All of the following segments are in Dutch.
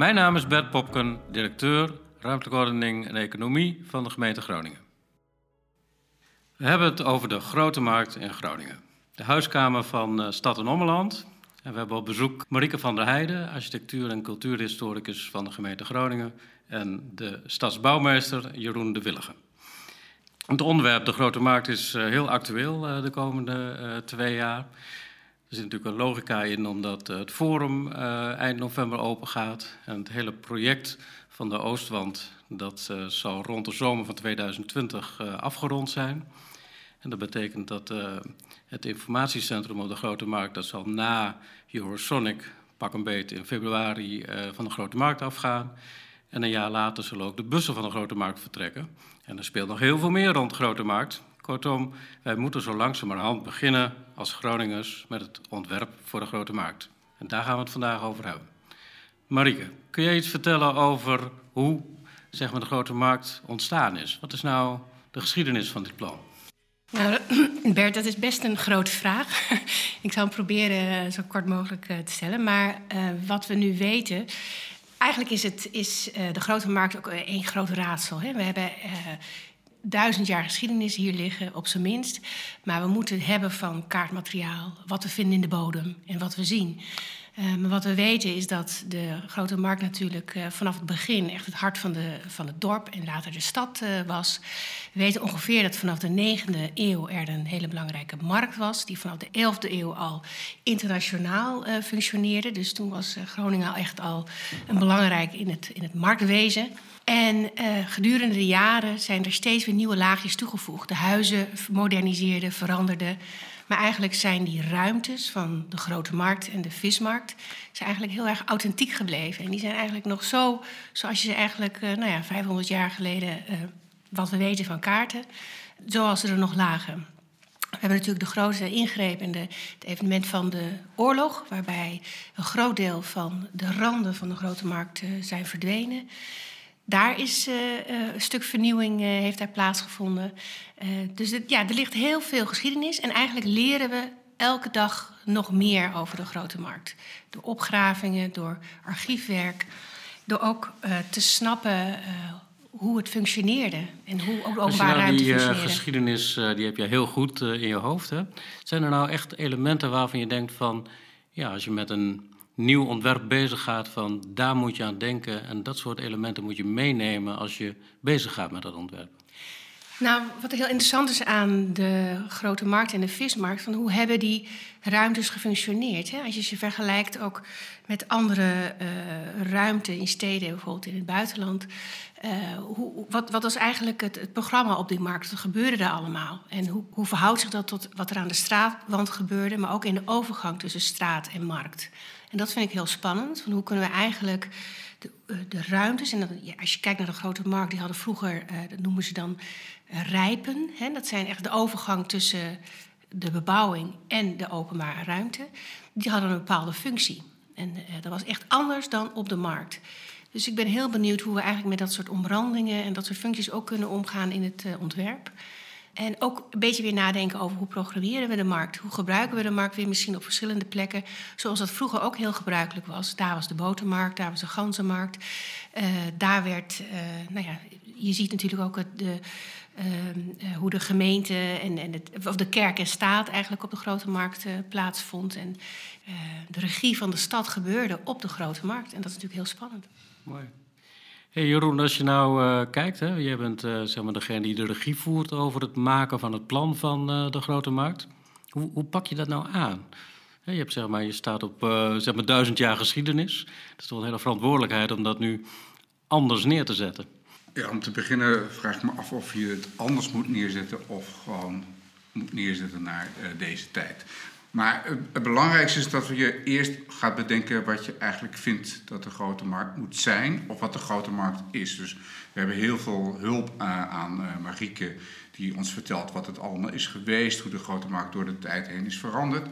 Mijn naam is Bert Popken, directeur ruimtelijke ordening en economie van de gemeente Groningen. We hebben het over de Grote Markt in Groningen. De huiskamer van uh, Stad en Ommeland. En we hebben op bezoek Marieke van der Heijden, architectuur- en cultuurhistoricus van de gemeente Groningen. En de stadsbouwmeester Jeroen de Willige. Het onderwerp de Grote Markt is uh, heel actueel uh, de komende twee jaar. Er zit natuurlijk een logica in omdat het forum uh, eind november open gaat. En het hele project van de Oostwand, dat uh, zal rond de zomer van 2020 uh, afgerond zijn. En dat betekent dat het informatiecentrum op de Grote Markt, dat zal na Eurosonic pak een beet in februari van de Grote Markt afgaan. En een jaar later zullen ook de bussen van de Grote Markt vertrekken. En er speelt nog heel veel meer rond de Grote Markt. Kortom, wij moeten zo langzamerhand beginnen als Groningers met het ontwerp voor de grote markt. En daar gaan we het vandaag over hebben. Marieke, kun je iets vertellen over hoe zeg maar, de grote markt ontstaan is? Wat is nou de geschiedenis van dit plan? Nou, Bert, dat is best een grote vraag. Ik zal hem proberen zo kort mogelijk te stellen. Maar uh, wat we nu weten. Eigenlijk is, het, is de grote markt ook één groot raadsel. Hè? We hebben duizend jaar geschiedenis hier liggen, op zijn minst. Maar we moeten hebben van kaartmateriaal, wat we vinden in de bodem en wat we zien. Uh, maar wat we weten is dat de Grote Markt natuurlijk uh, vanaf het begin echt het hart van, de, van het dorp en later de stad uh, was. We weten ongeveer dat vanaf de 9e eeuw er een hele belangrijke markt was, die vanaf de 11e eeuw al internationaal functioneerde. Dus toen was Groningen echt al een belangrijk in het, in het marktwezen. En gedurende de jaren zijn er steeds weer nieuwe laagjes toegevoegd. De huizen moderniseerden, veranderden. Maar eigenlijk zijn die ruimtes van de grote markt en de vismarkt eigenlijk heel erg authentiek gebleven. En die zijn eigenlijk nog zo, zoals je ze eigenlijk, uh, nou ja, 500 jaar geleden, uh, wat we weten van kaarten, zoals ze er nog lagen. We hebben natuurlijk de grootste ingreep in de, het evenement van de oorlog, waarbij een groot deel van de randen van de grote markt uh, zijn verdwenen. Daar is uh, uh, een stuk vernieuwing uh, heeft daar plaatsgevonden. dus het, ja, er ligt heel veel geschiedenis. En eigenlijk leren we elke dag nog meer over de grote markt. Door opgravingen, door archiefwerk. Door ook te snappen hoe het functioneerde. En hoe ook openbare nou ruimte die, functioneerde. Die geschiedenis die heb je heel goed in je hoofd. Hè? Zijn er nou echt elementen waarvan je denkt van... ja, als je met een nieuw ontwerp bezig gaat van daar moet je aan denken en dat soort elementen moet je meenemen als je bezig gaat met dat ontwerp? Nou, wat heel interessant is aan de grote markt en de vismarkt, van hoe hebben die ruimtes gefunctioneerd? Hè? Als je ze vergelijkt ook met andere uh, ruimten in steden, bijvoorbeeld in het buitenland. Uh, hoe, wat, wat was eigenlijk het, het, programma op die markt? Wat gebeurde daar allemaal? En hoe, hoe verhoudt zich dat tot wat er aan de straatwand gebeurde, maar ook in de overgang tussen straat en markt? En dat vind ik heel spannend. Van hoe kunnen we eigenlijk de, de ruimtes. En dat, als je kijkt naar de grote markt, die hadden vroeger, uh, dat noemen ze dan uh, rijpen. Hè? Dat zijn echt de overgang tussen de bebouwing en de openbare ruimte. Die hadden een bepaalde functie. En dat was echt anders dan op de markt. Dus ik ben heel benieuwd hoe we eigenlijk met dat soort omrandingen en dat soort functies ook kunnen omgaan in het ontwerp. En ook een beetje weer nadenken over hoe programmeren we de markt. Hoe gebruiken we de markt weer misschien op verschillende plekken. Zoals dat vroeger ook heel gebruikelijk was. Daar was de botermarkt, daar was de ganzenmarkt. Uh, daar werd, uh, nou ja, je ziet natuurlijk ook het, de, uh, hoe de gemeente en, en het, of de kerk en staat eigenlijk op de grote markt plaatsvond. En de regie van de stad gebeurde op de grote markt. En dat is natuurlijk heel spannend. Mooi. Hey Jeroen, als je nou uh, kijkt, hè, jij bent uh, zeg maar degene die de regie voert over het maken van het plan van uh, de grote markt. Hoe, hoe, pak je dat nou aan? Je, hebt, zeg maar, je staat op zeg maar duizend jaar geschiedenis. Het is toch een hele verantwoordelijkheid om dat nu anders neer te zetten. Ja, om te beginnen vraag ik me af of je het anders moet neerzetten of gewoon moet neerzetten naar deze tijd. Maar het belangrijkste is dat je eerst gaat bedenken wat je eigenlijk vindt dat de grote markt moet zijn, of wat de grote markt is. Dus we hebben heel veel hulp aan Marieke, die ons vertelt wat het allemaal is geweest, hoe de grote markt door de tijd heen is veranderd.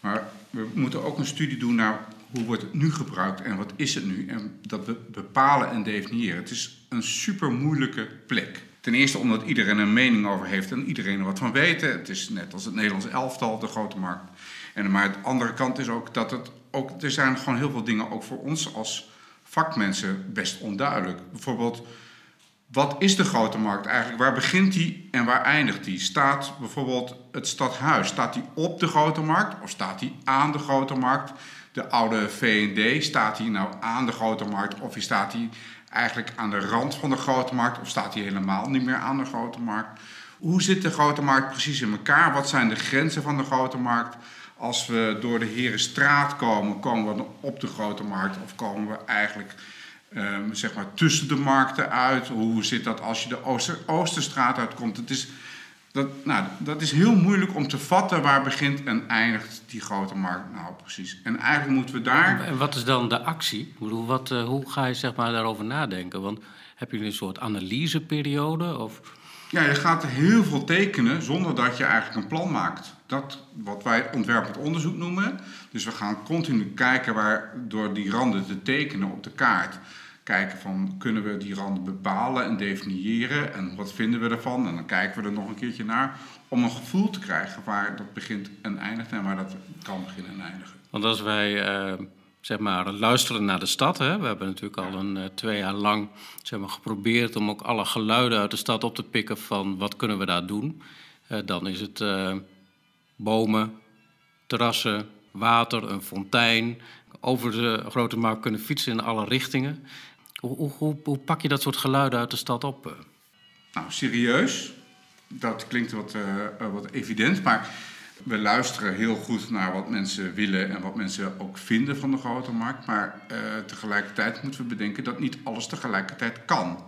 Maar we moeten ook een studie doen naar hoe wordt het nu gebruikt en wat is het nu. En dat bepalen en definiëren. Het is een super moeilijke plek. Ten eerste omdat iedereen een mening over heeft en iedereen er wat van weet. Het is net als het Nederlands elftal, de grote markt. En, maar de andere kant is ook dat het ook, er zijn gewoon heel veel dingen ook voor ons als vakmensen best onduidelijk. Bijvoorbeeld, wat is de grote markt eigenlijk? Waar begint die en waar eindigt die? Staat bijvoorbeeld het stadhuis, staat die op de grote markt of staat die aan de grote markt? De oude V&D, staat die nou aan de grote markt of staat die eigenlijk aan de rand van de grote markt of staat die helemaal niet meer aan de grote markt? Hoe zit de grote markt precies in elkaar? Wat zijn de grenzen van de grote markt? Als we door de Herenstraat komen, komen we op de grote markt of komen we eigenlijk um, zeg maar tussen de markten uit? Hoe zit dat als je de Ooster, Oosterstraat uitkomt? Het is, dat, nou, dat is heel moeilijk om te vatten waar begint en eindigt die grote markt nou precies. En eigenlijk moeten we daar. En wat is dan de actie? Ik bedoel, wat, uh, hoe ga je zeg maar, daarover nadenken? Want heb je een soort analyseperiode? Of... Ja, je gaat heel veel tekenen zonder dat je eigenlijk een plan maakt. Dat wat wij ontwerpend onderzoek noemen. Dus we gaan continu kijken waar door die randen te tekenen op de kaart. Kijken van kunnen we die randen bepalen en definiëren en wat vinden we ervan. En dan kijken we er nog een keertje naar om een gevoel te krijgen waar dat begint en eindigt en waar dat kan beginnen en eindigen. Want als wij uh, zeg maar, luisteren naar de stad, hè, we hebben natuurlijk al een uh, twee jaar lang zeg maar, geprobeerd om ook alle geluiden uit de stad op te pikken van wat kunnen we daar doen. Uh, dan is het bomen, terrassen, water, een fontein, over de grote markt kunnen fietsen in alle richtingen. Hoe, pak je dat soort geluiden uit de stad op? Nou, serieus. Dat klinkt wat, uh, wat evident, maar we luisteren heel goed naar wat mensen willen en wat mensen ook vinden van de grote markt. Maar tegelijkertijd moeten we bedenken dat niet alles tegelijkertijd kan.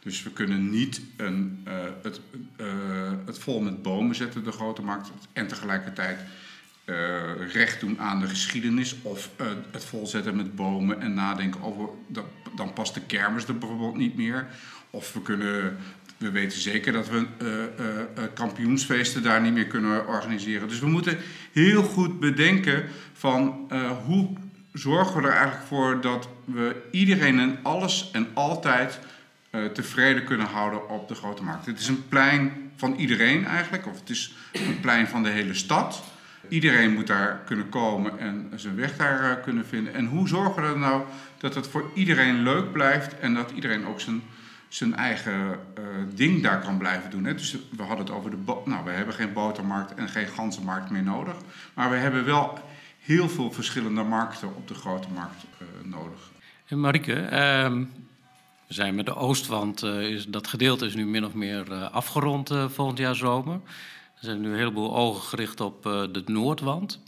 Dus we kunnen niet een, het, het vol met bomen zetten, de grote markt, en tegelijkertijd uh, recht doen aan de geschiedenis of uh, het volzetten met bomen en nadenken over, dat, dan past de kermis er bijvoorbeeld niet meer. Of we kunnen, we weten zeker dat we uh, kampioensfeesten daar niet meer kunnen organiseren. Dus we moeten heel goed bedenken van hoe zorgen we er eigenlijk voor dat we iedereen en alles en altijd tevreden kunnen houden op de grote markt. Het is een plein van iedereen eigenlijk, of het is een plein van de hele stad. Iedereen moet daar kunnen komen en zijn weg daar eh, kunnen vinden. En hoe zorgen we er nou dat het voor iedereen leuk blijft en dat iedereen ook zijn, zijn eigen uh, ding daar kan blijven doen. Hè? Dus we hadden het over de. Nou, we hebben geen botermarkt en geen ganzenmarkt meer nodig. Maar we hebben wel heel veel verschillende markten op de grote markt uh, nodig. En Marike, uh, we zijn met de Oostwand, is, dat gedeelte is nu min of meer afgerond volgend jaar zomer. Er zijn nu een heleboel ogen gericht op uh, de Noordwand.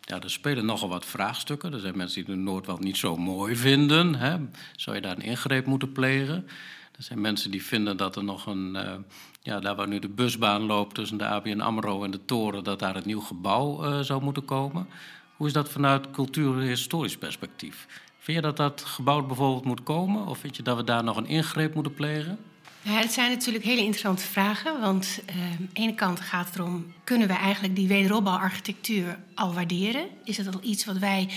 Ja, er spelen nogal wat vraagstukken. Er zijn mensen die de Noordwand niet zo mooi vinden. Hè. Zou je daar een ingreep moeten plegen? Er zijn mensen die vinden dat er nog een... Uh, ja, daar waar nu de busbaan loopt tussen de ABN AMRO en de toren... dat daar een nieuw gebouw uh, zou moeten komen. Hoe is dat vanuit cultuur- en historisch perspectief? Vind je dat dat gebouw bijvoorbeeld moet komen? Of vind je dat we daar nog een ingreep moeten plegen? Ja, het zijn natuurlijk hele interessante vragen. Want uh, aan de ene kant gaat het erom... kunnen we eigenlijk die wederopbouwarchitectuur al waarderen? Is het al iets wat wij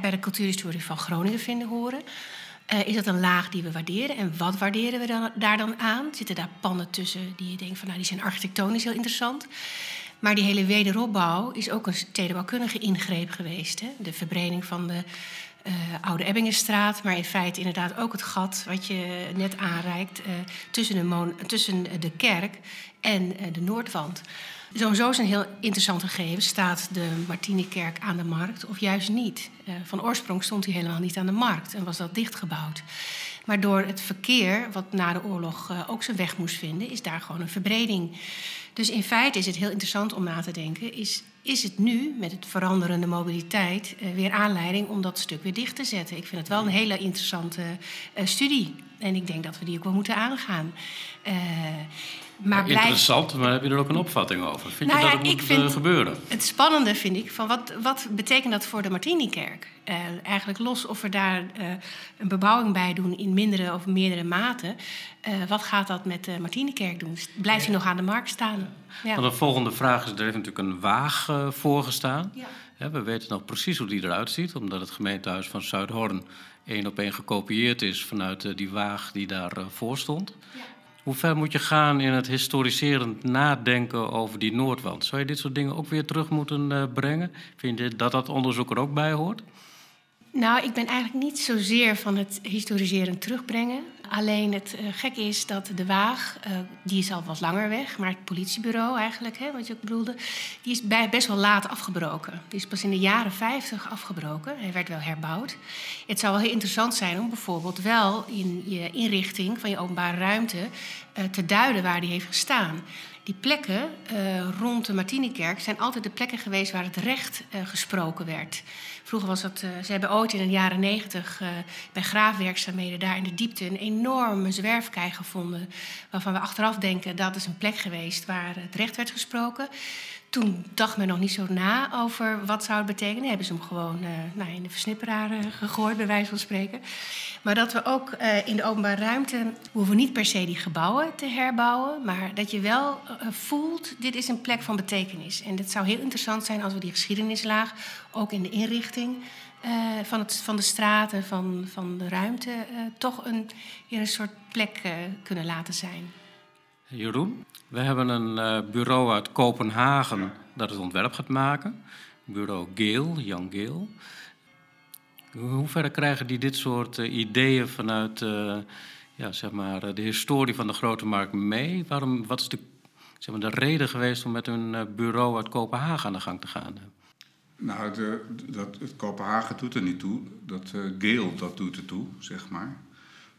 bij de cultuurhistorie van Groningen vinden horen? Uh, is dat een laag die we waarderen? En wat waarderen we daar dan aan? Zitten daar pannen tussen die je denkt van... nou, die zijn architectonisch heel interessant... Maar die hele wederopbouw is ook een stedenbouwkundige ingreep geweest. Hè? De verbreding van de uh, Oude Ebbingenstraat, maar in feite inderdaad ook het gat wat je net aanreikt uh, tussen, de tussen de kerk en de Noordwand. Sowieso is een heel interessant gegeven. Staat de Martinikerk aan de markt of juist niet? van oorsprong stond hij helemaal niet aan de markt en was dat dichtgebouwd. Maar door het verkeer, wat na de oorlog ook zijn weg moest vinden, is daar gewoon een verbreding. Dus in feite is het heel interessant om na te denken: is is het nu, met het veranderende mobiliteit, uh, weer aanleiding om dat stuk weer dicht te zetten. Ik vind het wel een hele interessante uh, studie. En ik denk dat we die ook wel moeten aangaan. Maar blijf... Interessant, maar heb je er ook een opvatting over? Vind nou je ja, dat het moet vind gebeuren? Het spannende vind ik, van wat, wat betekent dat voor de Martinikerk? Uh, eigenlijk los of we daar uh, een bebouwing bij doen in mindere of meerdere mate. Uh, wat gaat dat met de Martinikerk doen? Blijft hij nog aan de markt staan? Ja. de volgende vraag is, er heeft natuurlijk een waag voorgestaan. Ja. we weten nog precies hoe die eruit ziet, omdat het gemeentehuis van Zuidhorn één op één gekopieerd is vanuit die waag die daarvoor voor stond. Hoe ver moet je gaan in het historiserend nadenken over die Noordwand? Zou je dit soort dingen ook weer terug moeten uh, brengen? Vind je dat dat onderzoek er ook bij hoort? Nou, ik ben eigenlijk niet zozeer van het historiseren terugbrengen. Alleen het gekke is dat de Waag, uh, die is al wat langer weg, maar het politiebureau eigenlijk, hè, wat je ook bedoelde, die is bij, best wel laat afgebroken. Die is pas in de jaren 50 afgebroken. Hij werd wel herbouwd. Het zou wel heel interessant zijn om bijvoorbeeld wel in je inrichting van je openbare ruimte uh, te duiden waar die heeft gestaan. Die plekken rond de Martinikerk zijn altijd de plekken geweest waar het recht gesproken werd. Vroeger was dat, ze hebben ooit in de jaren negentig uh, bij graafwerkzaamheden daar in de diepte een enorme zwerfkei gevonden. Waarvan we achteraf denken dat is een plek geweest waar het recht werd gesproken. Toen dacht men nog niet zo na over wat zou het betekenen. Hebben ze hem gewoon uh, nou, in de versnipperaar gegooid, bij wijze van spreken. Maar dat we ook uh, in de openbare ruimte... we hoeven niet per se die gebouwen te herbouwen... maar dat je wel voelt, dit is een plek van betekenis. En het zou heel interessant zijn als we die geschiedenislaag... ook in de inrichting van, het, van de straten, van, van de ruimte... toch een, een soort plek kunnen laten zijn. Jeroen? We hebben een uh, bureau uit Kopenhagen dat het ontwerp gaat maken. Bureau Geel, Jan Geel. Hoe ver krijgen die dit soort uh, ideeën vanuit uh, ja, zeg maar, de historie van de grote markt mee? Waarom, wat is de, zeg maar, de reden geweest om met hun bureau uit Kopenhagen aan de gang te gaan? Nou, de, dat, het Kopenhagen doet er niet toe. Dat Geel dat doet er toe, zeg maar.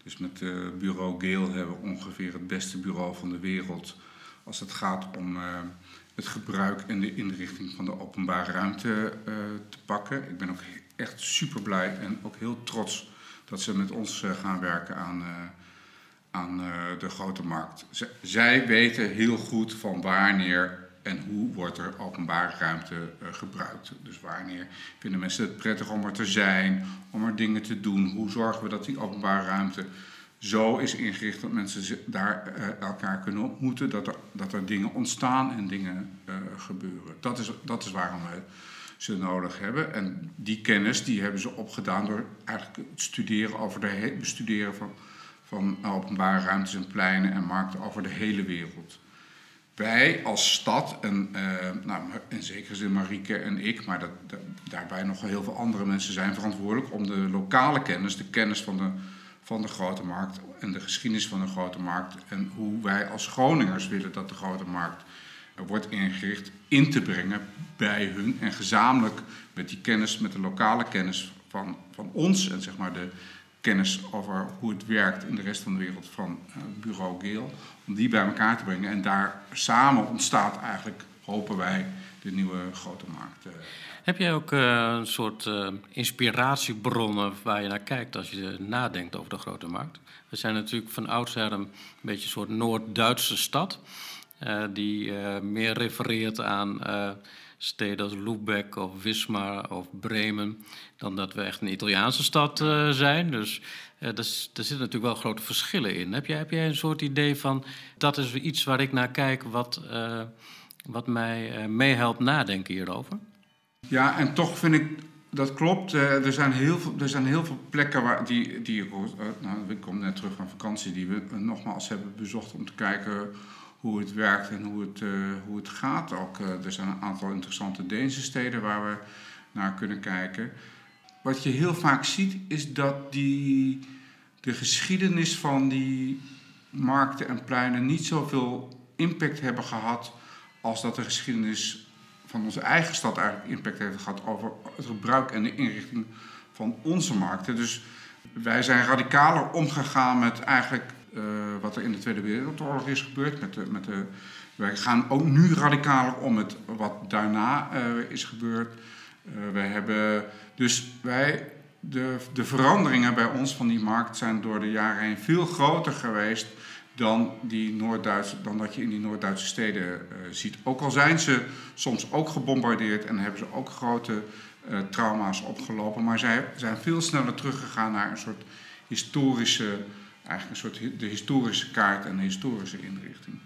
Dus met uh, bureau Geel hebben we ongeveer het beste bureau van de wereld als het gaat om uh, het gebruik en de inrichting van de openbare ruimte uh, te pakken. Ik ben ook echt super blij en ook heel trots dat ze met ons gaan werken aan, aan de grote markt. Zij weten heel goed van wanneer en hoe wordt er openbare ruimte uh, gebruikt. Dus wanneer vinden mensen het prettig om er te zijn, om er dingen te doen? Hoe zorgen we dat die openbare ruimte zo is ingericht dat mensen daar uh, elkaar kunnen ontmoeten, dat er, dat er dingen ontstaan en dingen uh, gebeuren. Dat is, dat is waarom we ze nodig hebben. En die kennis die hebben ze opgedaan door eigenlijk het studeren over de bestuderen van, van openbare ruimtes en pleinen en markten over de hele wereld wij als stad, en, uh, nou, in zekere zin Marieke en ik, maar dat, dat, daarbij nog heel veel andere mensen zijn verantwoordelijk om de lokale kennis, de kennis van de, van de grote markt en de geschiedenis van de grote markt en hoe wij als Groningers willen dat de grote markt wordt ingericht, in te brengen bij hun en gezamenlijk met die kennis, met de lokale kennis van, van ons en zeg maar de kennis over hoe het werkt in de rest van de wereld van uh, bureau Geel, om die bij elkaar te brengen. En daar samen ontstaat eigenlijk, hopen wij, de nieuwe grote markt. Uh. Heb jij ook uh, een soort inspiratiebronnen waar je naar kijkt als je nadenkt over de grote markt? We zijn natuurlijk van oudsher een beetje een soort Noord-Duitse stad, die meer refereert aan steden als Lübeck of Wismar of Bremen, dan dat we echt een Italiaanse stad uh, zijn. Dus uh, er zitten natuurlijk wel grote verschillen in. Heb jij, heb jij een soort idee van, dat is iets waar ik naar kijk, wat, uh, wat mij meehelpt nadenken hierover? Ja, en toch vind ik dat klopt. er, zijn heel veel, er zijn heel veel plekken waar die, die nou, ik kom net terug van vakantie, die we nogmaals hebben bezocht om te kijken hoe het werkt en hoe het, uh, hoe het gaat. Ook, uh, er zijn een aantal interessante Deense steden waar we naar kunnen kijken. Wat je heel vaak ziet is dat die, de geschiedenis van die markten en pleinen niet zoveel impact hebben gehad als dat de geschiedenis van onze eigen stad eigenlijk impact heeft gehad over het gebruik en de inrichting van onze markten. Dus wij zijn radicaler omgegaan met eigenlijk uh, wat er in de Tweede Wereldoorlog is gebeurd. Met de, met de, wij gaan ook nu radicaler om met wat daarna uh, is gebeurd. Uh, wij hebben dus wij, de, de veranderingen bij ons van die markt zijn door de jaren heen veel groter geweest dan, die Noord-Duitse, dan dat je in die Noord-Duitse steden ziet. Ook al zijn ze soms ook gebombardeerd en hebben ze ook grote trauma's opgelopen, maar zij zijn veel sneller teruggegaan naar een soort historische eigenlijk een soort de historische kaart en de historische inrichting.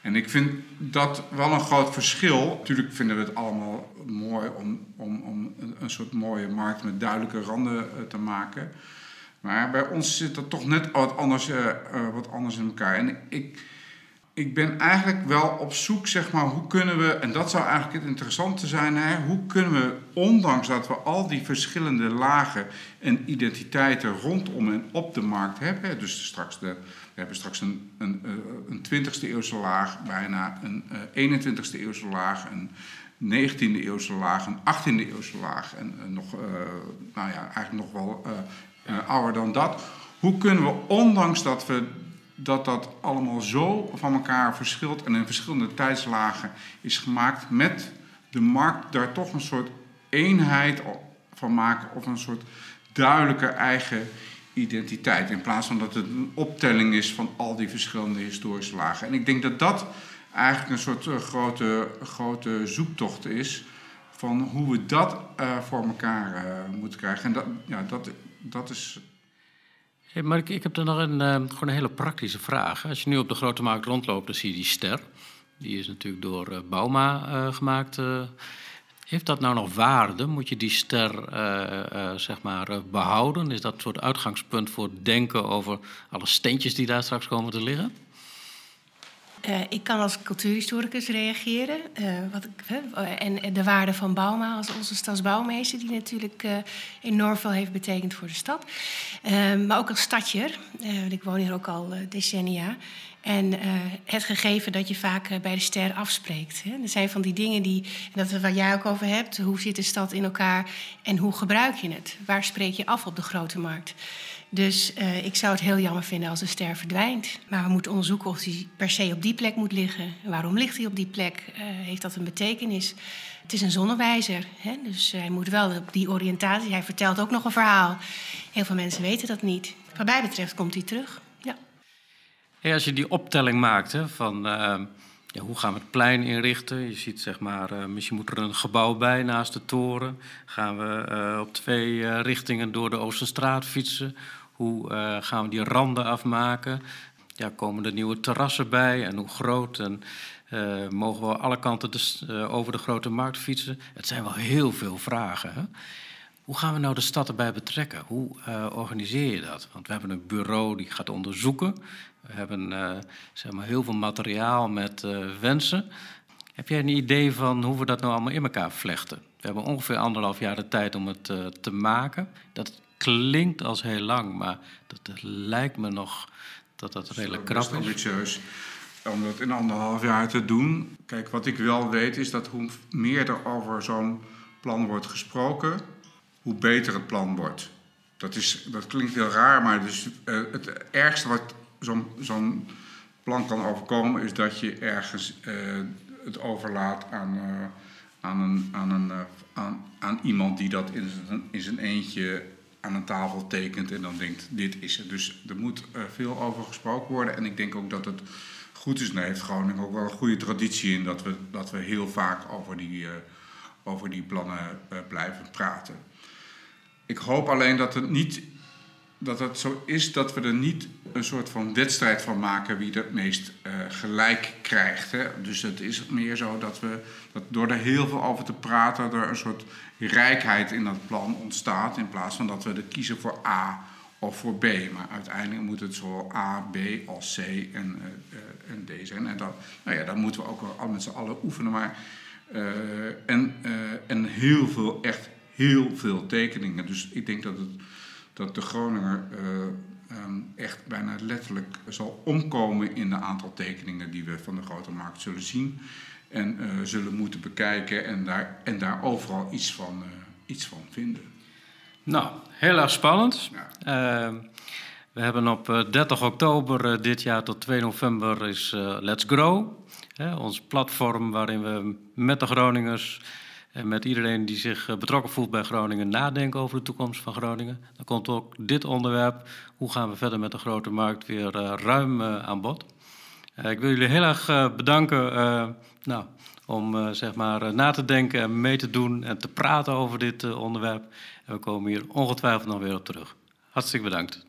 En ik vind dat wel een groot verschil. Natuurlijk vinden we het allemaal mooi om, om, om een soort mooie markt met duidelijke randen uh, te maken. Maar bij ons zit dat toch net wat anders, uh, uh, wat anders in elkaar. En ik, ik ben eigenlijk wel op zoek, zeg maar, hoe kunnen we, en dat zou eigenlijk het interessante zijn, hè, hoe kunnen we, ondanks dat we al die verschillende lagen en identiteiten rondom en op de markt hebben, dus straks de, we hebben straks een, een, eh, een 20e eeuwse laag, bijna een 21e eh, eeuwse laag, een 19e eeuwse laag, een 18e eeuwse laag en nog, uh, nou ja, eigenlijk nog wel ouder dan dat. Hoe kunnen we, ondanks dat we dat dat allemaal zo van elkaar verschilt en in verschillende tijdslagen is gemaakt, met de markt daar toch een soort eenheid van maken of een soort duidelijke eigen identiteit. In plaats van dat het een optelling is van al die verschillende historische lagen. En ik denk dat dat eigenlijk een soort uh, grote, grote zoektocht is van hoe we dat uh, voor elkaar uh, moeten krijgen. En dat, ja, dat, dat is Maar ik, heb er nog een, uh, gewoon een hele praktische vraag. Als je nu op de grote markt rondloopt, dan zie je die ster. Die is natuurlijk door uh, Bauma uh, gemaakt. heeft dat nou nog waarde? Moet je die ster zeg maar, behouden? Is dat een soort uitgangspunt voor denken over alle steentjes die daar straks komen te liggen? Uh, ik kan als cultuurhistoricus reageren. Uh, wat en de waarde van Bauma als onze stadsbouwmeester, die natuurlijk enorm veel heeft betekend voor de stad. maar ook als stadjer, want ik woon hier ook al decennia. En het gegeven dat je vaak bij de ster afspreekt. Hè. Er zijn van die dingen die, dat wat jij ook over hebt. Hoe zit de stad in elkaar en hoe gebruik je het? Waar spreek je af op de grote markt? Dus uh, ik zou het heel jammer vinden als de ster verdwijnt. Maar we moeten onderzoeken of die per se op die plek moet liggen. Waarom ligt hij op die plek? Uh, heeft dat een betekenis? Het is een zonnewijzer, hè? dus hij moet wel op die oriëntatie. Hij vertelt ook nog een verhaal. Heel veel mensen weten dat niet. Wat mij betreft komt hij terug. Ja. Als je die optelling maakt van ja, hoe gaan we het plein inrichten? Je ziet zeg maar, misschien moet er een gebouw bij naast de toren. Gaan we op twee richtingen door de Oosterstraat fietsen? Hoe gaan we die randen afmaken? Ja, komen er nieuwe terrassen bij en hoe groot? En mogen we alle kanten dus, over de grote markt fietsen? Het zijn wel heel veel vragen. Hè? Hoe gaan we nou de stad erbij betrekken? Hoe organiseer je dat? Want we hebben een bureau die gaat onderzoeken. We hebben zeg maar heel veel materiaal met wensen. Heb jij een idee van hoe we dat nou allemaal in elkaar vlechten? We hebben ongeveer anderhalf jaar de tijd om het te maken. Dat klinkt als heel lang, maar dat lijkt me nog dat dat redelijk krap is. ambitieus om dat in anderhalf jaar te doen. Kijk, wat ik wel weet is dat hoe meer er over zo'n plan wordt gesproken, hoe beter het plan wordt. Dat, is, dat klinkt heel raar, maar dus, uh, het ergste wat zo'n plan kan overkomen is dat je ergens uh, het overlaat aan, uh, aan, een, aan, een, aan, aan iemand die dat in zijn, in eentje aan een tafel tekent en dan denkt: dit is het. Dus er moet veel over gesproken worden. En ik denk ook dat het goed is. En heeft Groningen ook wel een goede traditie in dat we, dat we heel vaak over die, over die plannen blijven praten. Ik hoop alleen dat het niet dat het zo is dat we er niet een soort van wedstrijd van maken wie het meest uh, gelijk krijgt. Hè? Dus het is meer zo dat we dat door er heel veel over te praten, er een soort rijkheid in dat plan ontstaat. In plaats van dat we er kiezen voor A of voor B. Maar uiteindelijk moet het zowel A, B als C en, uh, en D zijn. En dat, nou ja, dat moeten we ook wel met z'n allen oefenen. Maar, en, en heel veel, echt heel veel tekeningen. Dus ik denk dat het dat de Groninger uh, um, echt bijna letterlijk zal omkomen in de aantal tekeningen die we van de grote markt zullen zien. En uh, zullen moeten bekijken en daar, en daar overal iets van, uh, iets van vinden. Nou, heel erg spannend. Ja. Ehm, we hebben op 30 oktober dit jaar tot 2 november is Let's Grow. Hè, ons platform waarin we met de Groningers en met iedereen die zich eh, betrokken voelt bij Groningen nadenken over de toekomst van Groningen. Dan komt ook dit onderwerp, hoe gaan we verder met de grote markt, weer uh, ruim uh, aan bod. Ik wil jullie heel erg bedanken nou, om zeg maar, na te denken en mee te doen en te praten over dit onderwerp. En we komen hier ongetwijfeld nog weer op terug. Hartstikke bedankt.